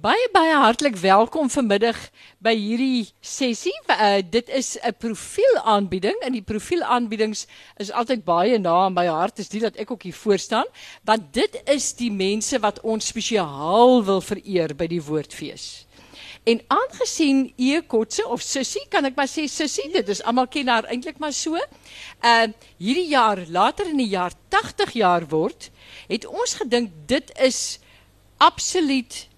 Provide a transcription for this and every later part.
Baie baie hartlik welkom vanmiddag by hierdie sessie. Uh, dit is 'n profielaanbieding en die profielaanbiedings is altyd baie na aan my hart. Dis dit dat ek ook hier voor staan, want dit is die mense wat ons spesiaal wil vereer by die Woordfees. En aangesien e Kotse of Sissie, kan ek maar sê Sissie, dit is almal ken haar eintlik maar so. Uh hierdie jaar, later in die jaar 80 jaar word, het ons gedink dit is absoluut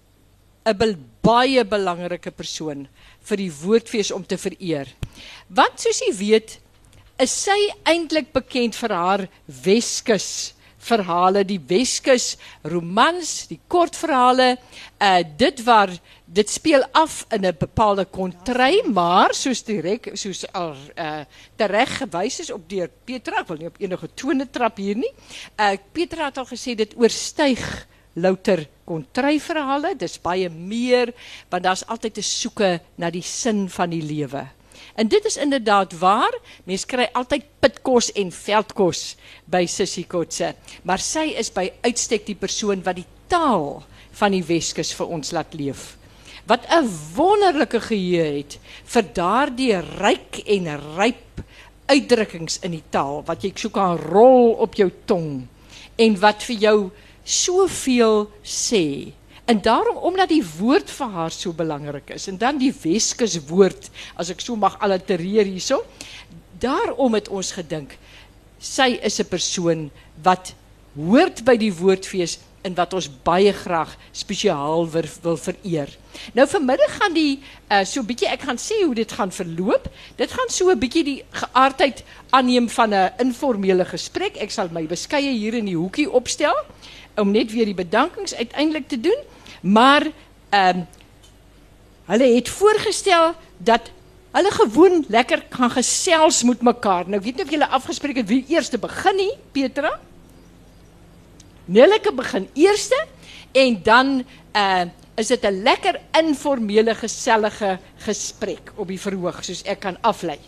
'n baie belangrike persoon vir die woordfees om te vereer. Want soos jy weet, is sy eintlik bekend vir haar Weskus verhale, die Weskus romans, die kortverhale. Uh dit waar dit speel af in 'n bepaalde kontry, maar soos direk soos al uh tereg gewys is op deur Petra, ek wil nie op enige tone trap hier nie. Uh Petra het al gesê dit oorstyg louter kontryverhale, dis baie meer want daar's altyd 'n soeke na die sin van die lewe. En dit is inderdaad waar. Mense kry altyd pitkos en veldkos by Sissie Kotse, maar sy is by uitstek die persoon wat die taal van die Weskus vir ons laat leef. Wat 'n wonderlike geheue het vir daardie ryk en ryp uitdrukkings in die taal wat jy soek aan rol op jou tong en wat vir jou soveel sê. En daarom omdat die woord vir haar so belangrik is en dan die Weskus woord as ek so mag allitereer hierso. Daarom het ons gedink sy is 'n persoon wat hoort by die woordfees en wat ons baie graag spesiaal wil, wil vereer. Nou vanmiddag gaan die uh, so 'n bietjie ek gaan sê hoe dit gaan verloop. Dit gaan so 'n bietjie die geaardheid aanneem van 'n informele gesprek. Ek sal my beskeie hier in die hoekie opstel om net weer die bedankings uiteindelik te doen, maar ehm um, hulle het voorgestel dat hulle gewoon lekker gaan gesels met mekaar. Nou weet nie of julle afgespreek het wie eers te begin nie, Petra. Nelleke begin eerste en dan uh is dit 'n lekker informele gesellige gesprek op die verhoog soos ek kan aflei.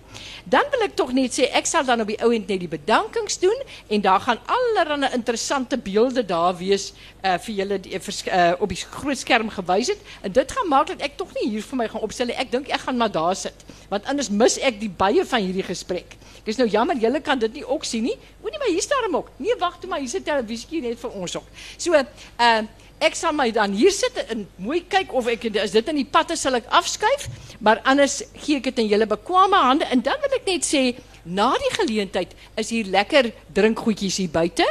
Dan wil ek tog net sê ek sal dan op die ou net die bedankings doen en daar gaan allerlei interessante beelde daar wees uh vir julle uh, op die groot skerm gewys het en dit gaan maak dat ek tog nie hier vir my gaan opstel nie. Ek dink ek gaan maar daar sit want anders mis ek die baie van hierdie gesprek. Dis nou jammer julle kan dit nie ook sien nie. Moenie maar hier staan hom ook. Nee, wag toe maar hier sit televisie net vir ons ook. So uh ek sal my dan hier sit en mooi kyk of ek as dit in die patte sal ek afskuif, maar anders gee ek dit in julle bekwame hande en dan wil ek net sê na die geleentheid is hier lekker drinkgoedjies hier buite.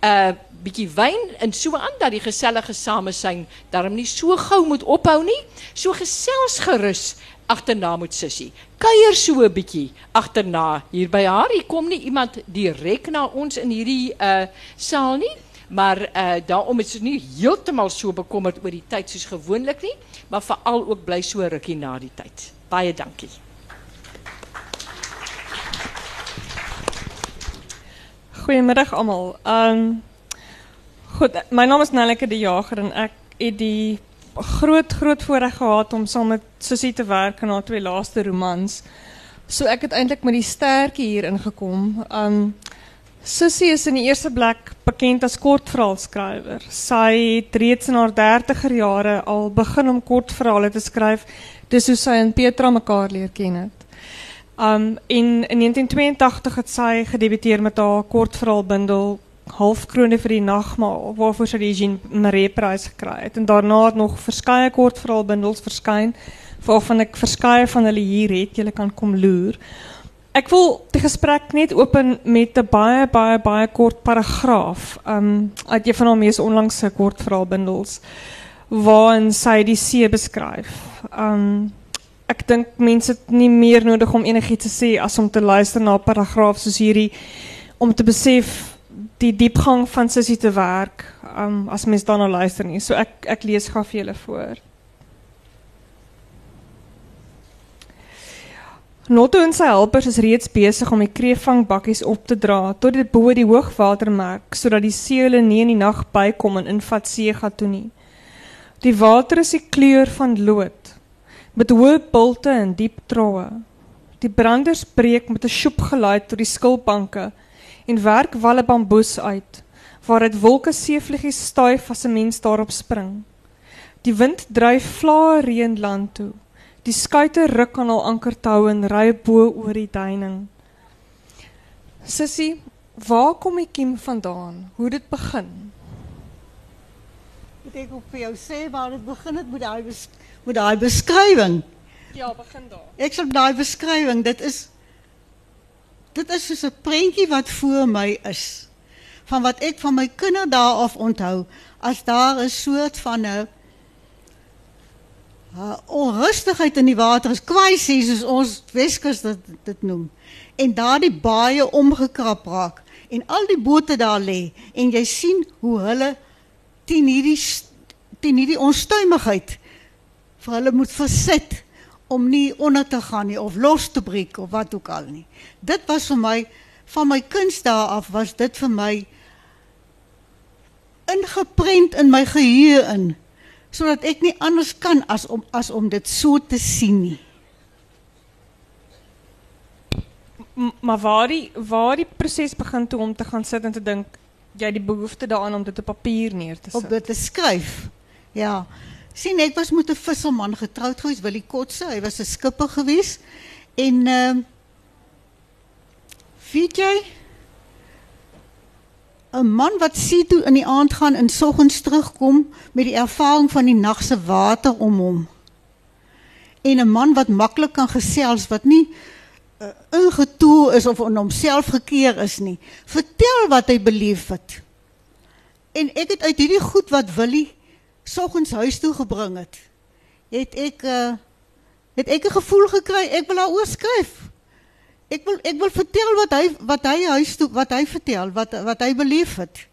Uh bietjie wyn en so aan dat die gesellige samesyn daarom nie so gou moet ophou nie. So gesels gerus agterna met sussie. Kuier so 'n bietjie agterna hier by haar. Hier kom nie iemand direk na ons in hierdie uh saal nie. Maar uh, daarom is het nu heeltemal so bekommerd oor die tyd soos gewoonlik nie, maar veral ook bly so rukkie na die tyd. Baie dankie. Goedemiddag allemaal. Um, goed, mijn naam is Nelleke de Jager en ik heb die groot, groot voorrecht gehad om samen met Susie te werken na twee laatste romans. So ek het eintlik met die sterkie hier ingekom. Um Sissie is in die eerste plek bekend as kortverhaalskrywer. Sy het reeds in haar 30er jare al begin om kortverhale te skryf. Dis hoe sy en Petra mekaar leer ken het. Um in, in 1982 het sy gedebuteer met haar kortverhaalbundel Halfkrone vir die nagmaal waarvoor sy die Jean Marais prys gekry het en daarna het nog verskeie kortverhaalbundels verskyn waarvan ek verskeie van hulle hier het. Julle kan kom loer. Ik wil die gesprek net open met 'n baie baie baie kort paragraaf um uit een van haar mees onlangse kortverhaalbundels waarin sy die see beskryf. Um ek dink mense het nie meer nodig om enigiets te sê as om te luister na 'n paragraaf soos hierdie om te besef die diepgang van Sissie te werk um as mens daarna luister nie. So ek ek lees gou vir julle voor. Notto en sy helpers is reeds besig om die kreefvangbakkies op te dra tot dit bo die hoogwatermerk sodat die seele nie in die nag bykom en invat seegat toe nie. Die water is die kleur van lood met hoë pulte en diep troue. Die branders breek met 'n sjoep geluid tot die skilpanke en werk walle bamboes uit waaruit wolke seevliegies stuif as 'n mens daarop spring. Die wind dryf vlae reën land toe. Die skuite ruk aan hul ankertou en ry bo oor die duining. Sissie, waar kom die kiem vandaan? Hoe dit begin? Moet ek ook vir jou sê waar dit begin het met daai met daai beskrywing? Ja, begin daar. Ek sal daai beskrywing, dit is dit is soos 'n prentjie wat voor my is van wat ek van my kinderdae af onthou as daar 'n soort van 'n uh, onrustigheid in die water is kwaisie soos ons Weskus dit dit noem en daardie baie omgekrap raak en al die bote daar lê en jy sien hoe hulle teen hierdie teen hierdie onstuimigheid vir hulle moet versit om nie onder te gaan nie of los te breek of wat ook al nie. Dit was vir my van my kunstdae af was dit vir my ingeprent in my geheue in sodat ek nie anders kan as om as om dit so te sien nie. M maar waar die waar die proses begin toe om te gaan sit en te dink jy die behoefte daaraan om dit op papier neer te sit. Op dit te skryf. Ja. Sien ek was met 'n visserman getroud gewees, Willie Kotse. Hy was 'n skipper gewees en ehm uh, weet jy 'n man wat sien toe in die aand gaan en soggens terugkom met die ervaring van die nag se water om hom. En 'n man wat maklik kan gesels wat nie uh, ingetoe is of in homself gekeer is nie. Vertel wat hy beleef het. En ek het uit hierdie goed wat Willie soggens huis toe gebring het, het ek uh, het ek 'n gevoel gekry ek wil daaroor skryf. Ek wil ek wil vertel wat hy wat hy huis toe wat hy vertel wat wat hy beleef het.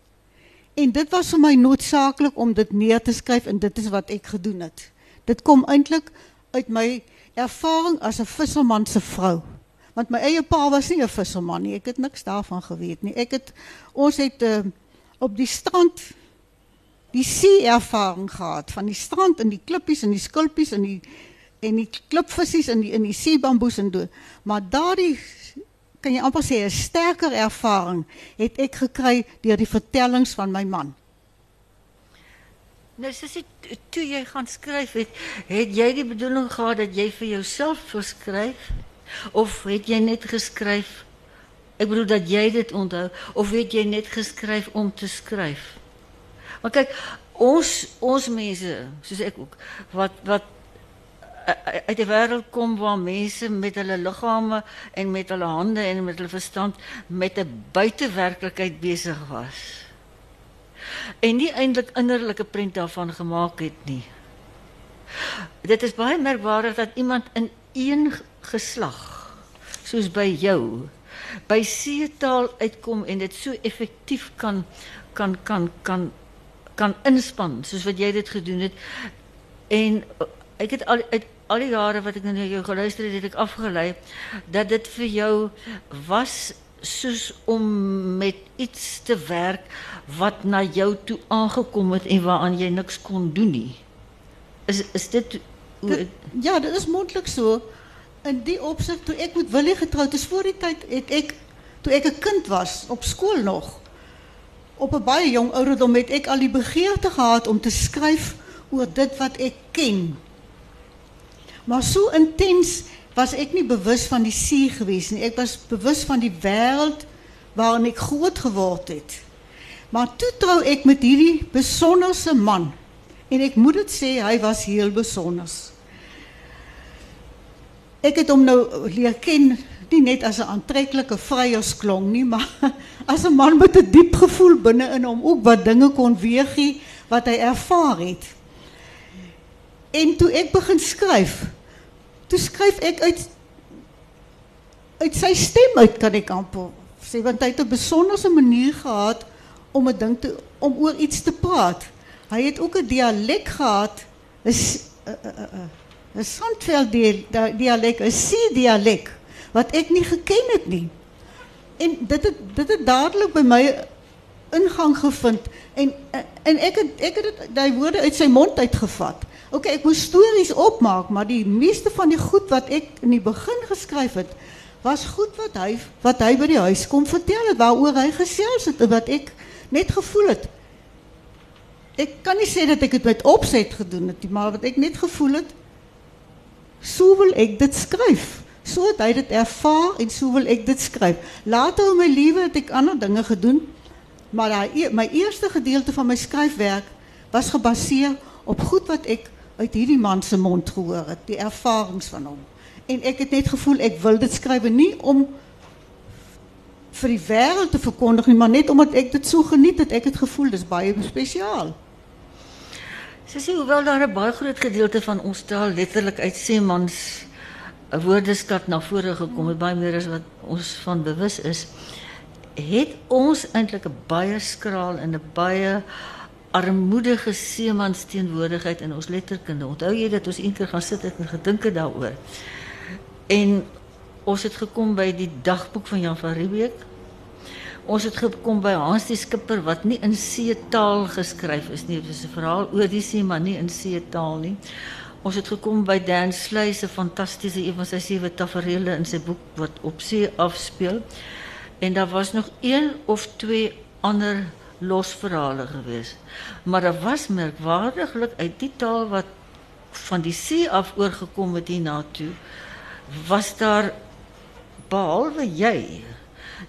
En dit was vir my noodsaaklik om dit neer te skryf en dit is wat ek gedoen het. Dit kom eintlik uit my ervaring as 'n visserman se vrou. Want my eie pa was nie 'n visserman nie. Ek het niks daarvan geweet nie. Ek het ons het uh, op die strand die see ervaring gehad van die strand en die klippies en die skulpies en die en die klipvissies in die in die see bamboes en do. Maar daardie kan jy amper sê 'n sterker ervaring het ek gekry deur die vertellings van my man. Nou dit toe jy gaan skryf het, het jy die bedoeling gehad dat jy vir jouself skryf of het jy net geskryf Ek bedoel dat jy dit onthou of het jy net geskryf om te skryf? Maar kyk, ons ons mense, soos ek ook, wat wat uit die wêreld kom waar mense met hulle liggame en met hulle hande en met hulle verstand met 'n buitewerklikheid besig was. En nie eintlik innerlike prent daarvan gemaak het nie. Dit is baie merkwaardig dat iemand in een geslag soos by jou by seetaal uitkom en dit so effektief kan kan kan kan kan inspan soos wat jy dit gedoen het. En uh, ek het al uit al die jare wat ek na jou geluister het, het ek afgelei dat dit vir jou was soos om met iets te werk wat na jou toe aangekom het en waaraan jy niks kon doen nie. Is is dit ja, dit is mondelik so. In die opsig toe ek met Willie getroud is voor die tyd het ek toe ek 'n kind was op skool nog op 'n baie jong ouderdom het ek al die begeerte gehad om te skryf oor dit wat ek ken. Maar so intens was ek nie bewus van die see gewees nie. Ek was bewus van die wêreld waarin ek groot geword het. Maar toe trou ek met hierdie besonderse man en ek moet dit sê hy was heel besonder. Ek het hom nou leer ken nie net as 'n aantreklike vryheidsklong nie, maar as 'n man met 'n diep gevoel binne in hom ook wat dinge kon weergie wat hy ervaar het. En toe ek begin skryf, toe skryf ek uit uit sy stem uit kan ek amper want hy het 'n besonderse manier gehad om 'n ding te om oor iets te praat. Hy het ook 'n dialek gehad, 'n 'n 'n Sandveld dialek, 'n see dialek wat ek nie geken het nie. En dit het dit het dadelik by my ingang gevind en en ek daai woorde uit sy mond uitgevat. OK, ek moes stories opmaak, maar die meeste van die goed wat ek in die begin geskryf het, was goed wat hy wat by die huis kom vertel het waaroor hy gesels het en wat ek net gevoel het. ek kan nie sê dat ek dit met opset gedoen het nie, maar wat ek net gevoel het, so wil ek dit skryf. So het hy dit ervaar en so wil ek dit skryf. Later in my lewe het ek ander dinge gedoen, maar my eerste gedeelte van my skryfwerk was gebaseer op goed wat ek uit hierdie man se mond gehoor die ervarings van hom. En ek het net gevoel ek wil dit skryf nie om vir die wêreld te verkondig nie, maar net omdat ek dit so geniet het, ek het gevoel dis baie spesiaal. Sissie, hoewel daar 'n baie groot gedeelte van ons taal letterlik uit Seemans 'n woordeskat na vore gekom het, baie meer as wat ons van bewus is, het ons eintlik 'n baie skraal en 'n baie armoedige Seemans teenwoordigheid in ons letterkunde. Onthou jy dat ons eendag gaan sit en gedink het daaroor? En ons het gekom by die dagboek van Jan van Riebeeck. Ons het gekom by Hans die Skipper wat nie in seetaal geskryf is nie. Dit is 'n verhaal oor die see, maar nie in seetaal nie. Ons het gekom by Dan Sluy se fantastiese een van sy sewe tafereele in sy boek wat op see afspeel. En daar was nog een of twee ander losverhale geweest. Maar daar was merkwaardiglik uit die taal wat van die see af oorgekom het hiernatoe, was daar behalwe jy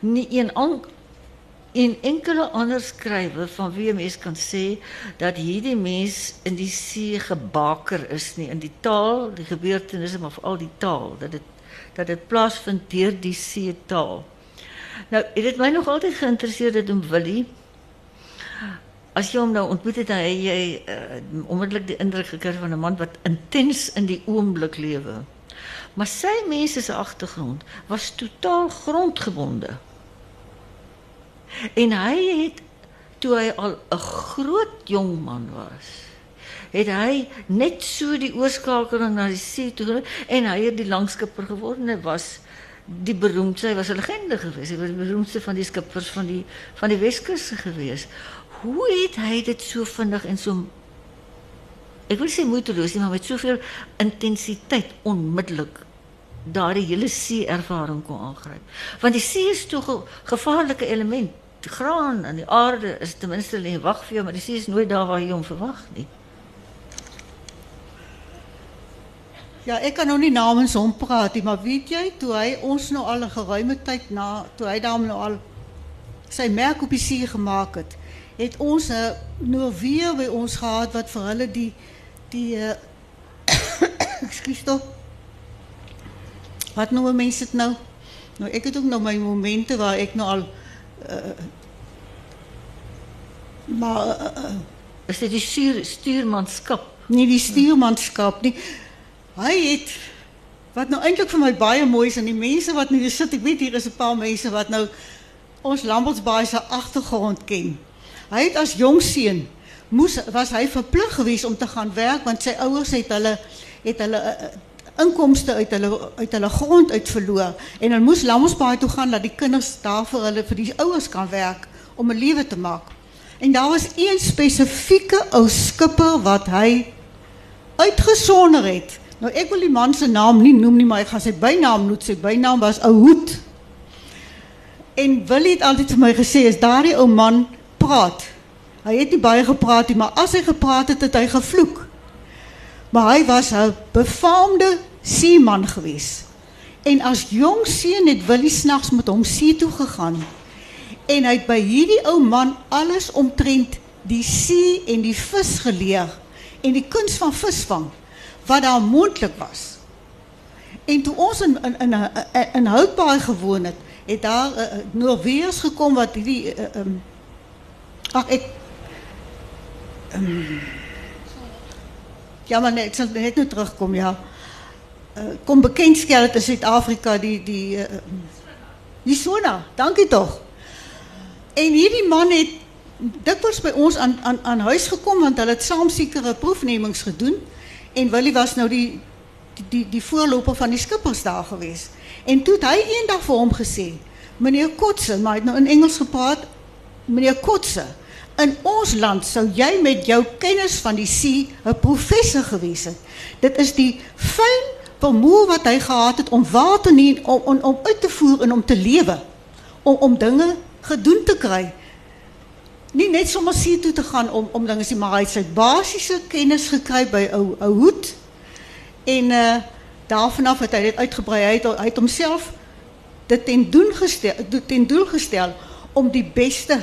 nie een an, en enkele ander skrywer van wie mens kan sê dat hierdie mens in die see gebaker is nie in die taal, die gebeurtenisse maar veral die taal dat dit dat dit plaasvind deur die see taal. Nou, het dit my nog altyd geïnteresseer dit om Willie As jy hom nou ontmoet het, dan het jy uh, onmiddellik die indruk gekry van 'n man wat intens in die oomblik lewe. Maar sy mense se agtergrond was totaal grondgebonde. En hy het toe hy al 'n groot jong man was, het hy net so die oorskakeling na die see toe en hy het die langskipper geword en hy was die beroemdste, hy was 'n legende geweest. Hy was die beroemdste van die skippers van die van die Weskus geweest. Hoe het hy dit so vinnig en so ek wil sê moeiteloos nie, maar met soveel intensiteit onmiddellik daardie hele see ervaring kon aangryp. Want die see is tog 'n gevaarlike element. Die graan en die aarde is ten minste lê wag vir jou, maar die see is nooit daar waar jy hom verwag nie. Ja, ek kan nou nie namens hom praat nie, maar weet jy, toe hy ons nou al 'n geruime tyd na, toe hy daarom nou al sy merk op die see gemaak het, het ons 'n nou weer by ons gehad wat vir hulle die die uh, ekskuus tog Wat noemen mensen het nou? Nou, ik heb ook nog mijn momenten waar ik nou al... Uh, maar... Uh, is dit die stuur, stuurmanskap? Nee, die stuurmanskap. Nie. Hij het... Wat nou eindelijk voor mij baie mooi is, en die mensen wat nu zitten, ik weet hier is een paar mensen wat nou ons Lambertsbaai se achtergrond ken. Hij het als jong sien, moes, was hij verplicht geweest om te gaan werken, want zijn ouders het hulle, het hulle uh, inkomste uit hulle uit hulle grond uit verloor en hulle moes Lamsbaai toe gaan dat die kinders daar vir hulle vir die ouers kan werk om 'n lewe te maak. En daar was een spesifieke ou skipper wat hy uitgesonder het. Nou ek wil die man se naam nie noem nie, maar ek gaan sy bynaam noem. Sy bynaam was Ou Hoed. En Willie het altyd vir my gesê as daardie ou man praat. Hy het nie baie gepraat maar as hy gepraat het, het hy gevloek. Maar hy was 'n befaamde seeman gewees. En as jong seun het Willie snags met hom see toe gegaan. En hy het by hierdie ou man alles omtrent die see en die vis geleer en die kuns van visvang wat daar moontlik was. En toe ons in in in in Houtbaai gewoon het, het daar uh, Noorweers gekom wat hierdie uh, um, ag ek um, ja maar ek sal net nou terugkom ja. Uh, kom bekendstel dit in Suid-Afrika die die uh, die Sona. Dankie tog. En hierdie man het dikwels by ons aan aan huis gekom want hulle het saam sekere proefnemings gedoen en Willie was nou die die die, voorloper van die skippers daar gewees. En toe het hy eendag vir hom gesê: "Meneer Kotse, maar het nou in Engels gepraat. Meneer Kotse, in ons land sou jy met jou kennis van die see 'n professor gewees het. Dit is die fyn vermoë wat hy gehad het om waar te neem om, om om uit te voer en om te lewe om om dinge gedoen te kry nie net sommer see toe te gaan om om dinge te maar hy het sy basiese kennis gekry by ou ou Hoed. En uh daarvan af het hy dit uitgebrei. Hy het hy het homself dit ten doel gestel ten doel gestel om die beste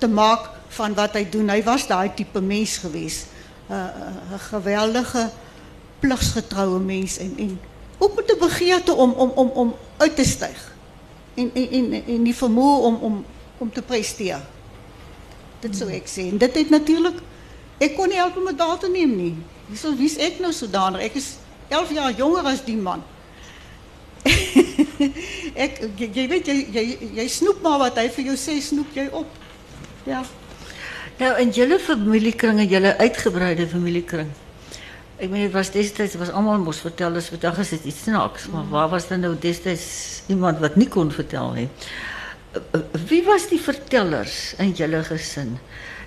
te maak van wat hy doen. Hy was daai tipe mens gewees. 'n uh, 'n geweldige pligsgetroue mens en en ook met 'n begeerte om om om om uit te styg. En en en, en die vermoë om om om te presteer. Dit sou ek sê. En dit het natuurlik ek kon nie help om dit daar te neem nie. Hierso wie's ek nou sodanig? Ek is 11 jaar jonger as die man. ek jy, jy weet jy, jy jy snoep maar wat hy vir jou sê, snoep jy op. Ja. Nou in julle familiekring, julle uitgebreide familiekring. Ek meen dit was destyds was almal mos vertel as vandag is dit iets snaaks, maar waar was dan nou destyds iemand wat nie kon vertel nie? Wie was die vertellers in julle gesin?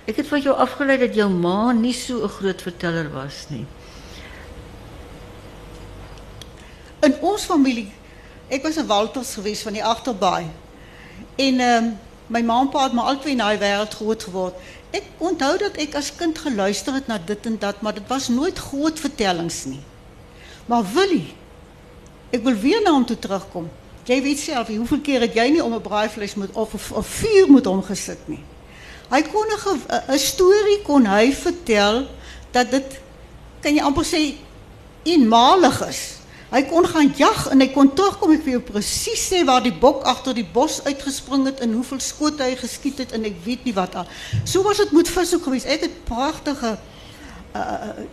Ek het van jou afgelei dat jou ma nie so 'n groot verteller was nie. In ons familie, ek was 'n Walters gewees van die agterbaai. En ehm um, my ma en pa het maar altyd in daai wêreld groot geword. Ek onthou dat ek as kind geluister het na dit en dat, maar dit was nooit groot vertellings nie. Maar Willie, ek wil weer na hom toe terugkom. Jy weet self, hoeveel keer het jy nie om 'n braaivleis moet of of, of vuur moet omgesit nie. Hy kon 'n storie kon hy vertel dat dit kan jy amper sê eenmalig is. Hy kon gaan jag en hy kon terugkom ek vir jou presies sê waar die bok agter die bos uitgespring het en hoeveel skote hy geskiet het en ek weet nie wat al. So was dit met vis geweest. Ek het pragtige uh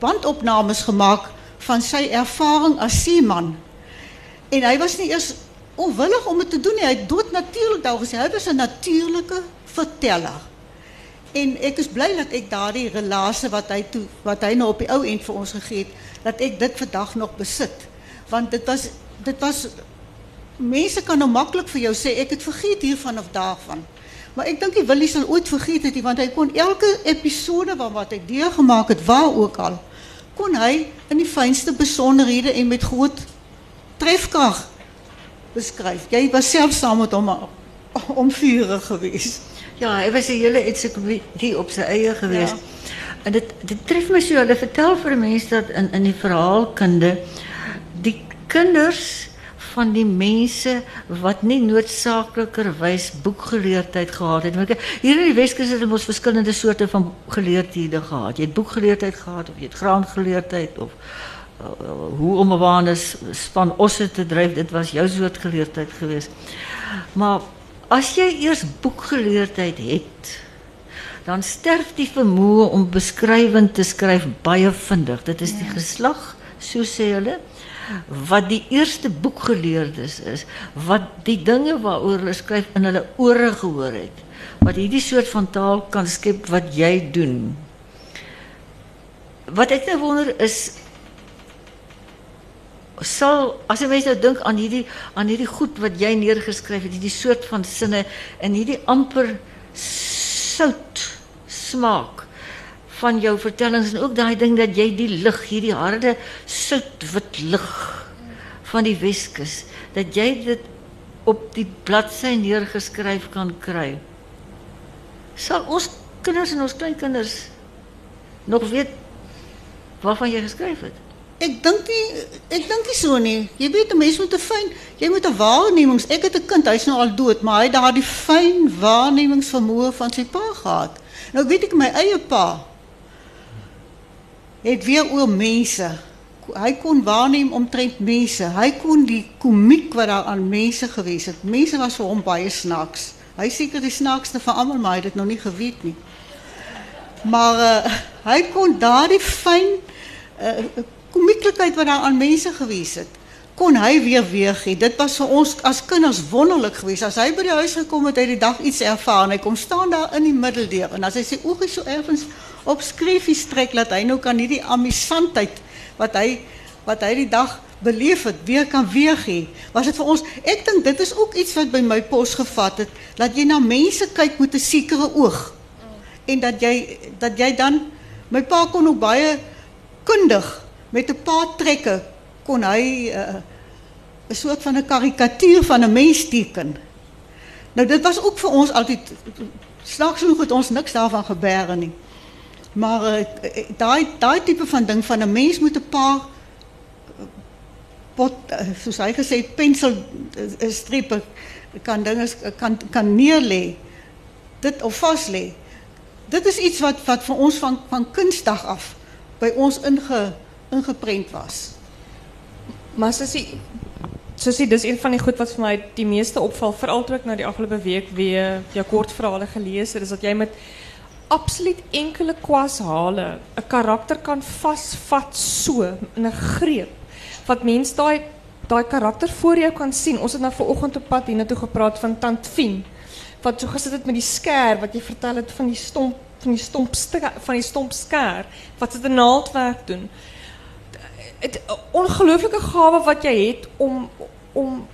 bandopnames gemaak van sy ervaring as seeman. En hy was nie eers onwillig om dit te doen nie. Hy het dood natuurlik daar gesê hy was verteller. En ek is bly dat ek daardie relasie wat hy toe wat hy nou op die ou end vir ons gegee het, dat ek dit vandag nog besit. Want dit was dit was mense kan nou maklik vir jou sê ek het vergeet hiervan of daarvan. Maar ek dink die Willie sal ooit vergeet het nie want hy kon elke episode van wat hy deurgemaak het waar ook al kon hy in die fynste besonderhede en met groot trefkrag beskryf. Jy was self saam met hom om vurig geweest. Ja, hy was 'n hele ensiklopedie op sy eie geweest. Ja. En dit dit tref my so, hulle vertel vir mense dat in in die verhaalkunde die kinders van die mense wat nie noodsaaklikerwys boekgeleerdheid gehad. Want hier in die Weskus het ons verskillende soorte van geleerdhede gehad. Jy het boekgeleerdheid gehad of jy het graangeleerdheid of hoe om 'n wanes span osse te dryf, dit was jou soort geleerdheid geweest. Maar as jy eers boekgeleerdheid het, dan sterf die vermoë om beskrywend te skryf baie vinnig. Dit is die geslag, so sê hulle, wat die eerste boekgeleerdes is, wat die dinge waaroor hulle skryf in hulle ore gehoor het. Wat hierdie soort van taal kan skep wat jy doen. Wat ek nou wonder is sal as jy mens nou dink aan hierdie aan hierdie goed wat jy neergeskryf het, hierdie soort van sinne en hierdie amper sout smaak van jou vertellings en ook daai ding dat jy die lig, hierdie harde soutwit lig van die Weskus, dat jy dit op die bladsy neergeskryf kan kry. Sal ons kinders en ons kleinkinders nog weet waarvan jy geskryf het? Ek dink nie ek dink nie so nie. Jy weet 'n mens moet 'n fyn, jy moet 'n waarnemings. Ek het 'n kind, hy's nou al dood, maar hy het daardie fyn waarnemingsvermoë van sy pa gehad. Nou weet ek my eie pa het weer oor mense. Hy kon waarneem omtrent mense. Hy kon die komiek wat daar aan mense gewees het. Mense was vir hom baie snaaks. Hy seker die snaakste van almal, maar hy het dit nog nie geweet nie. Maar uh, hy kon daardie fyn uh, komieklikheid wat daar aan mense gewees het, kon hy weer weer gee. Dit was vir ons as kinders wonderlik geweest. As hy by die huis gekom het, het hy die dag iets ervaar en hy kom staan daar in die middeldeur en as hy sy oë so effens op skreefies trek dat hy nou kan hierdie amusantheid wat hy wat hy die dag beleef het weer kan weergee. Was dit vir ons ek dink dit is ook iets wat by my pos gevat het dat jy na mense kyk met 'n sekere oog. En dat jy dat jy dan my pa kon ook baie kundig met 'n paar trekke kon hy 'n uh, soort van 'n karikatuur van 'n mens teken. Nou dit was ook vir ons altyd snaaks genoeg het ons niks daarvan geberge nie. Maar uh, daai daai tipe van ding van 'n mens moet 'n paar pot uh, soos hy gesê het pensel uh, strepe kan dinge kan kan neerlê. Dit of vas lê. Dit is iets wat wat vir ons van van kunsdag af by ons inge ingeprent was. Maar sussie, sussie, dis een van die goed wat vir my die meeste opval, veral toe ek nou die afgelope week weer jou kortverhale gelees het, is dat jy met absoluut enkele kwashale 'n karakter kan vasvat so in 'n greep wat mens daai daai karakter voor jou kan sien. Ons het nou vanoggend op pad hiernatoe gepraat van Tant Fien wat so gesit het met die skêr wat jy vertel het van die stomp van die stomp van die stomp skêr wat dit 'n naaldwerk doen. Het ongelooflike gawe wat jy het om om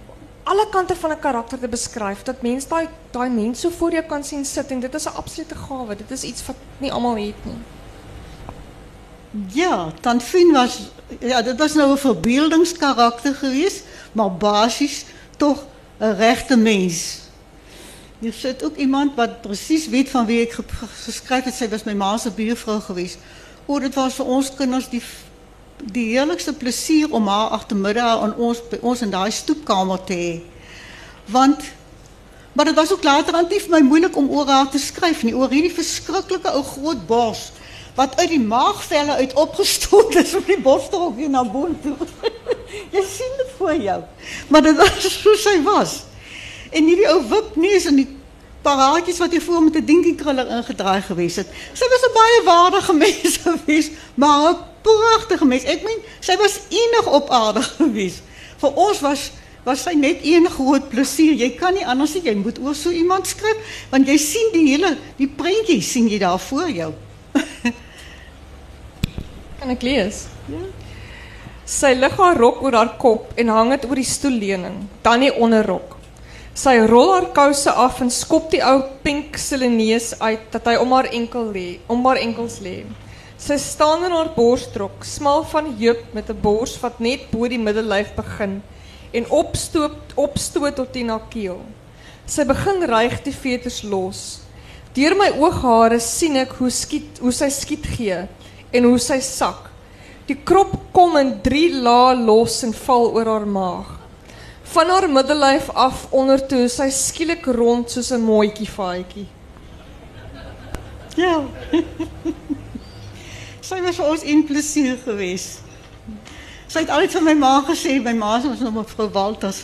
alle kante van 'n karakter te beskryf dat mens daai daai mens so voor jou kan sien sit en dit is 'n absolute gawe. Dit is iets wat nie almal het nie. Ja, Tant Fien was ja, dit was nou 'n verbeeldingskarakter geweest, maar basies tog 'n regte mens. Hier sit ook iemand wat presies weet van wie ek geskryf het. Sy was my ma se buurvrou geweest. O, dit was vir ons kinders die die heerlikste plesier om haar agtermiddag aan ons by ons in daai stoepkamer te hê. Want maar dit was ook later aan vir my moeilik om oor haar te nie, oor hierdie verskriklike ou groot bos wat uit die maagvelle uit opgestoot is op die borstrok hier na bo toe. Jy sien dit voor jou. Maar dit was so sy was. En hierdie ou wipneus en die paraatjies wat hy voor met 'n dinkiekruller ingedraai gewees het. Sy was 'n baie waardige mens gewees, maar 'n pragtige mens. Ek meen, sy was enig op aarde gewees. Vir ons was was sy net een groot plesier. Jy kan nie anders nie, jy moet oor so iemand skryf want jy sien die hele die prentjie sien jy daar voor jou. kan ek lees? Ja. Sy lig haar rok oor haar kop en hang dit oor die stoelleuning, dan nie onderrok. Sy rol haar kouse af en skop die ou pink silineus uit dat hy om haar enkel lê, om haar enkels lê. Sy staan in haar borstrok, smal van heup met 'n bors wat net bo die middellyf begin en opstoot opstoot tot die na keel. Sy begin ryg die veters los. Deur my ooghare sien ek hoe skiet hoe sy skiet gee en hoe sy sak. Die krop kom in 3 lae los en val oor haar maag. Van haar middellyf af onder toe sy skielik rond soos 'n mooitjie vaatjie. Ja. Sy was vir ons in plesier geweest. Sy het altyd vir my ma gesê, my ma was nog mevrou Walters.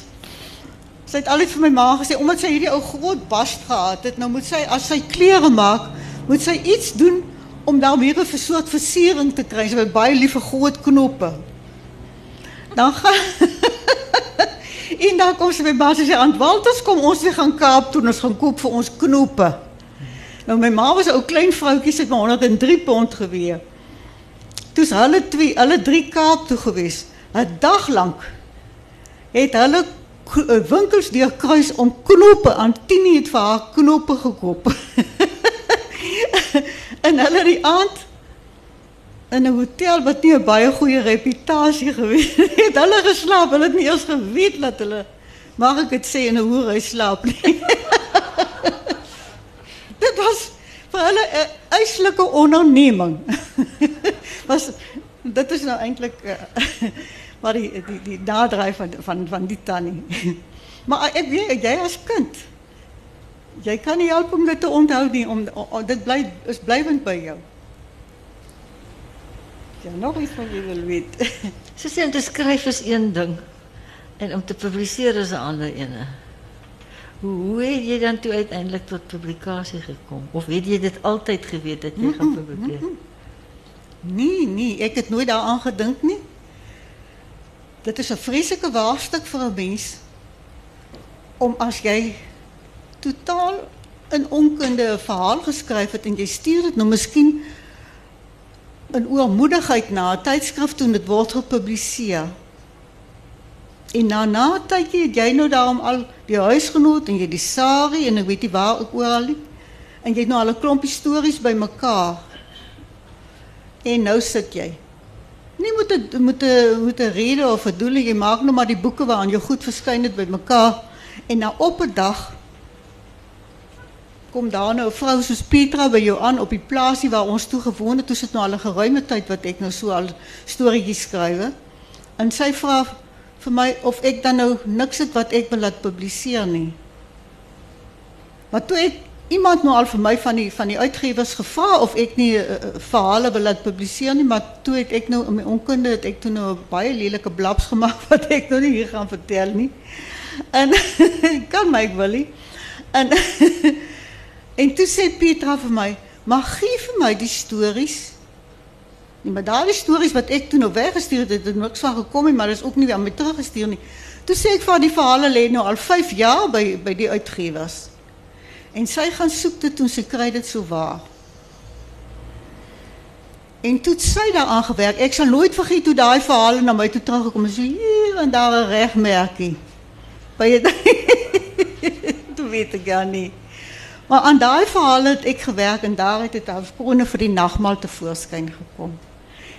Sy het altyd vir my ma gesê omdat sy hierdie ou groot bast gehad het, nou moet sy as sy klere maak, moet sy iets doen om daar weer 'n soort versiering te kry. Sy het baie liefe groot knoppe. Dan gaan En dan kom sy by ma sê aan Walters kom ons weer gaan Kaap toe, ons gaan koop vir ons knoppe. Nou my ma was 'n ou klein vroutjie, het maar 103 pond gewee. Toe is hulle twee, hulle drie Kaap toe gewees. 'n Dag lank het hulle eh, winkels deurkruis om knoppe aan Tini het vir haar gekoop. en hulle die aand in 'n hotel wat nie 'n baie goeie reputasie gewees het, het hulle geslaap. Hulle het nie eens geweet dat hulle mag ek dit sê in 'n hoerhuis slaap dit was vir hulle 'n uitslike onderneming. was dit is nou eintlik uh, maar die die die van van van die tannie. maar ek weet jy as kind jy kan nie help om dit te onthou nie om, om dit bly is blywend by jou. Ja, nog iets wat jy wil weet. Sy sê om te skryf is een ding en om te publiseer is 'n ander ene. Hoe, hoe het jy dan toe uiteindelik tot publikasie gekom? Of weet jy dit altyd geweet dat jy mm -mm, gaan publiseer? Mm -mm. Nee, nee, ek het nooit daaraan gedink nie. Dit is 'n vreeslike waarstuk vir 'n mens om as jy totaal in onkunde 'n verhaal geskryf het en jy stuur dit nou miskien in oormoedigheid na 'n tydskrif toe dit word gepubliseer. En na na tydjie het jy nou daarom al die huisgenoot en jy die sari en ek weet nie waar ook oral nie. En jy het nou al 'n klompie stories bymekaar. En nou sit jy. Nie moet het, moet 'n moet 'n rede of 'n doel jy maak nou maar die boeke waaraan jy goed verskyn het bymekaar en na op 'n dag kom daar nou 'n vrou soos Petra by jou aan op die plaasie waar ons toe gewoon het. Toe sit nou al 'n geruime tyd wat ek nou so al storieetjies skryf. En sy vra vir my of ek dan nou niks het wat ek wil laat publiseer nie. Maar toe het iemand nou al vir my van die van die uitgewers gevra of ek nie uh, verhale wil laat publiseer nie, maar toe het ek nou in my onkunde het ek toe nou 'n baie lelike blaps gemaak wat ek nou nie hier gaan vertel nie. En kan my ek wil nie. En en toe sê Petra vir my, "Maar gee vir my die stories." Nee, maar daardie stories wat ek toe nou weggestuur het, het er niks van gekom nie, maar dit is ook nie aan my teruggestuur nie. Toe sê ek vir die verhale lê nou al 5 jaar by by die uitgewers. En sy gaan soek dit toe sy kry dit so waar. En toe het sy daaraan gewerk. Ek sal nooit vergeet hoe daai verhale na my toe teruggekom het. So hier en daar 'n regmerkie. By jy toe weet ek gar nie. Maar aan daai verhale het ek gewerk en daar het dit afkronne vir die nagmaal te voorskyn gekom.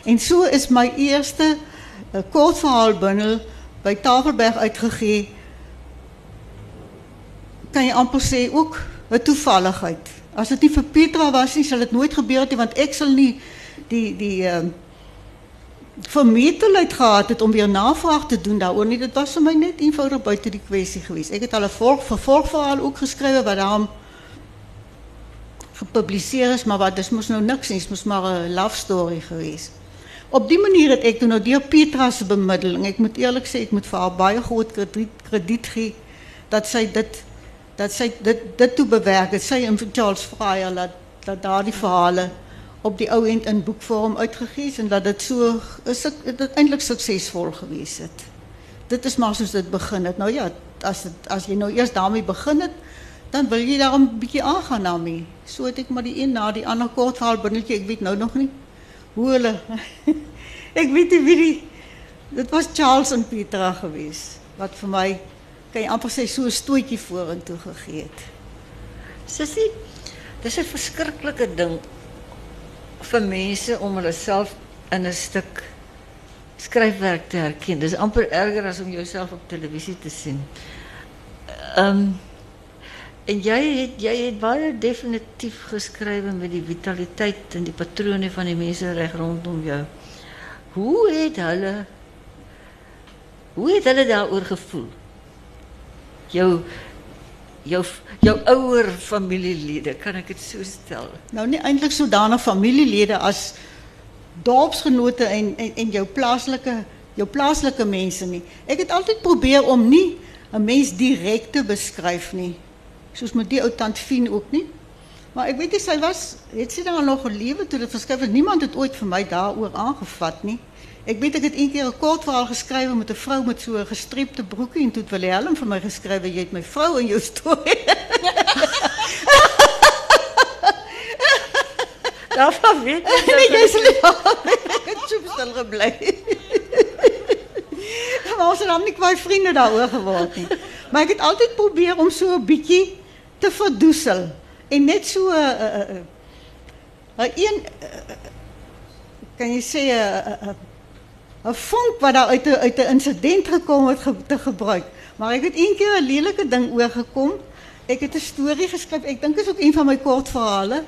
En so is my eerste uh, kortverhaalbundel by Tafelberg uitgegee. Kan jy amper sê ook 'n toevalligheid. As dit nie vir Petra was sal dit nooit gebeur het nie want ek sal nie die die uh, vermetelheid gehad het om weer navraag te doen daaroor nie. Dit was vir my net eenvoudig buite die kwessie geweest. Ek het al 'n volg vervolgverhaal ook geskrywe wat daarom gepubliseer is, maar wat dis mos nou niks nie, dit mos maar 'n love story geweest. Op die manier het ek toe nou deur Petra se bemiddeling, ek moet eerlik sê ek moet vir haar baie groot krediet krediet gee dat sy dit dat sy dit dit toe bewerk het. Sy en Charles Fryer laat dat daardie verhale op die ou end in boekvorm uitgegee is en dat dit so is dit eintlik suksesvol gewees het. Dit is maar soos dit begin het. Nou ja, as dit as jy nou eers daarmee begin het, dan wil jy daar 'n bietjie aangaan daarmee. So het ek maar die een na die ander kort verhaal binneetjie, ek weet nou nog nie hoe hulle ek weet nie wie die dit was Charles en Petra gewees wat vir my kan jy amper sê so 'n stootjie vorentoe gegee het. Sissie, dis 'n verskriklike ding vir mense om hulle self in 'n stuk skryfwerk te herken. Dis amper erger as om jouself op televisie te sien. Ehm en jy het jy het baie definitief geskryf met die vitaliteit en die patrone van die mense reg rondom jou. Hoe het hulle Hoe het hulle daaroor gevoel? Jou jou jou ouer familielede, kan ek dit so stel? Nou nie eintlik sodanig familielede as dorpsgenote en en en jou plaaslike jou plaaslike mense nie. Ek het altyd probeer om nie 'n mens direk te beskryf nie. Soos met die ou tant Fien ook nie. Maar ek weet nie sy was het sy dan nog gelewe toe dit verskryf het. Niemand het ooit vir my daaroor aangevat nie. Ek weet ek het een keer 'n kort verhaal geskryf met 'n vrou met so 'n gestrepte broekie en toe het Willem vir my geskryf jy het my vrou in jou storie. Daarvan weet ek nee, jy sal ek het so stil gebly. maar ons het dan nie kwai vriende daaroor geword nie. Maar ek het altyd probeer om so 'n bietjie te verdoesel en net so 'n uh, uh, uh, een uh, kan jy sê 'n uh, uh, 'n vonk wat daar uit 'n uit 'n insident gekom het ge, te gebruik. Maar ek het een keer 'n lelike ding oorgekom. Ek het 'n storie geskryf. Ek dink dit is ook een van my kortverhale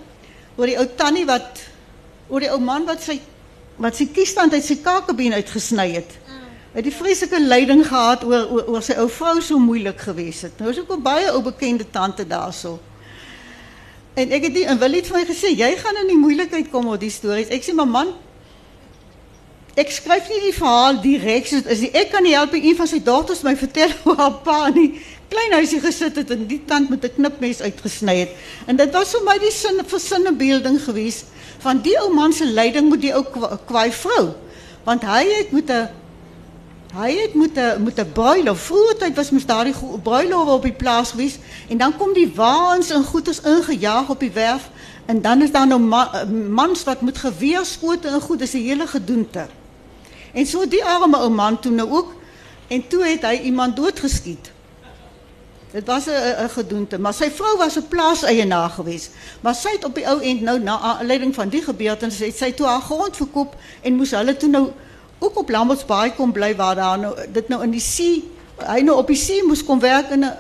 oor die ou tannie wat oor die ou man wat sy wat sy kiesstand uit sy kakebeen uitgesny het. Het die vreeslike lyding gehad oor oor, oor sy ou vrou so moeilik gewees het. Nou ook 'n baie ou bekende tante daarso. En ek het die en wil net vir my gesê, jy gaan in die moeilikheid kom oor die stories. Ek sê, "Maar man, ek skryf nie die verhaal direk soos is nie. Ek kan nie help een van sy dogters my vertel hoe haar pa nie klein huisie gesit het en die tand met 'n knipmes uitgesny het. En dit was vir my die sin versinne beelding geweest van die ou man se lyding met die ou kwaai vrou. Want hy het met 'n hy het met 'n met 'n bruilof. Vroeger tyd was mos daardie bruilof op die plaas geweest en dan kom die waans en goeders ingejaag op die werf en dan is daar nou ma mans wat met geweerskote en goed, dis 'n hele gedoente. En so die arme ou man toe nou ook en toe het hy iemand doodgeskiet. Dit was 'n 'n gedoente, maar sy vrou was 'n plaaseienaar geweest. Maar sy het op die ou end nou na aanleiding van die gebeurtenis het sy toe haar grond verkoop en moes hulle toe nou ook op Lambertsbaai kom bly waar daar nou dit nou in die see hy nou op die see moes kom werk en uh,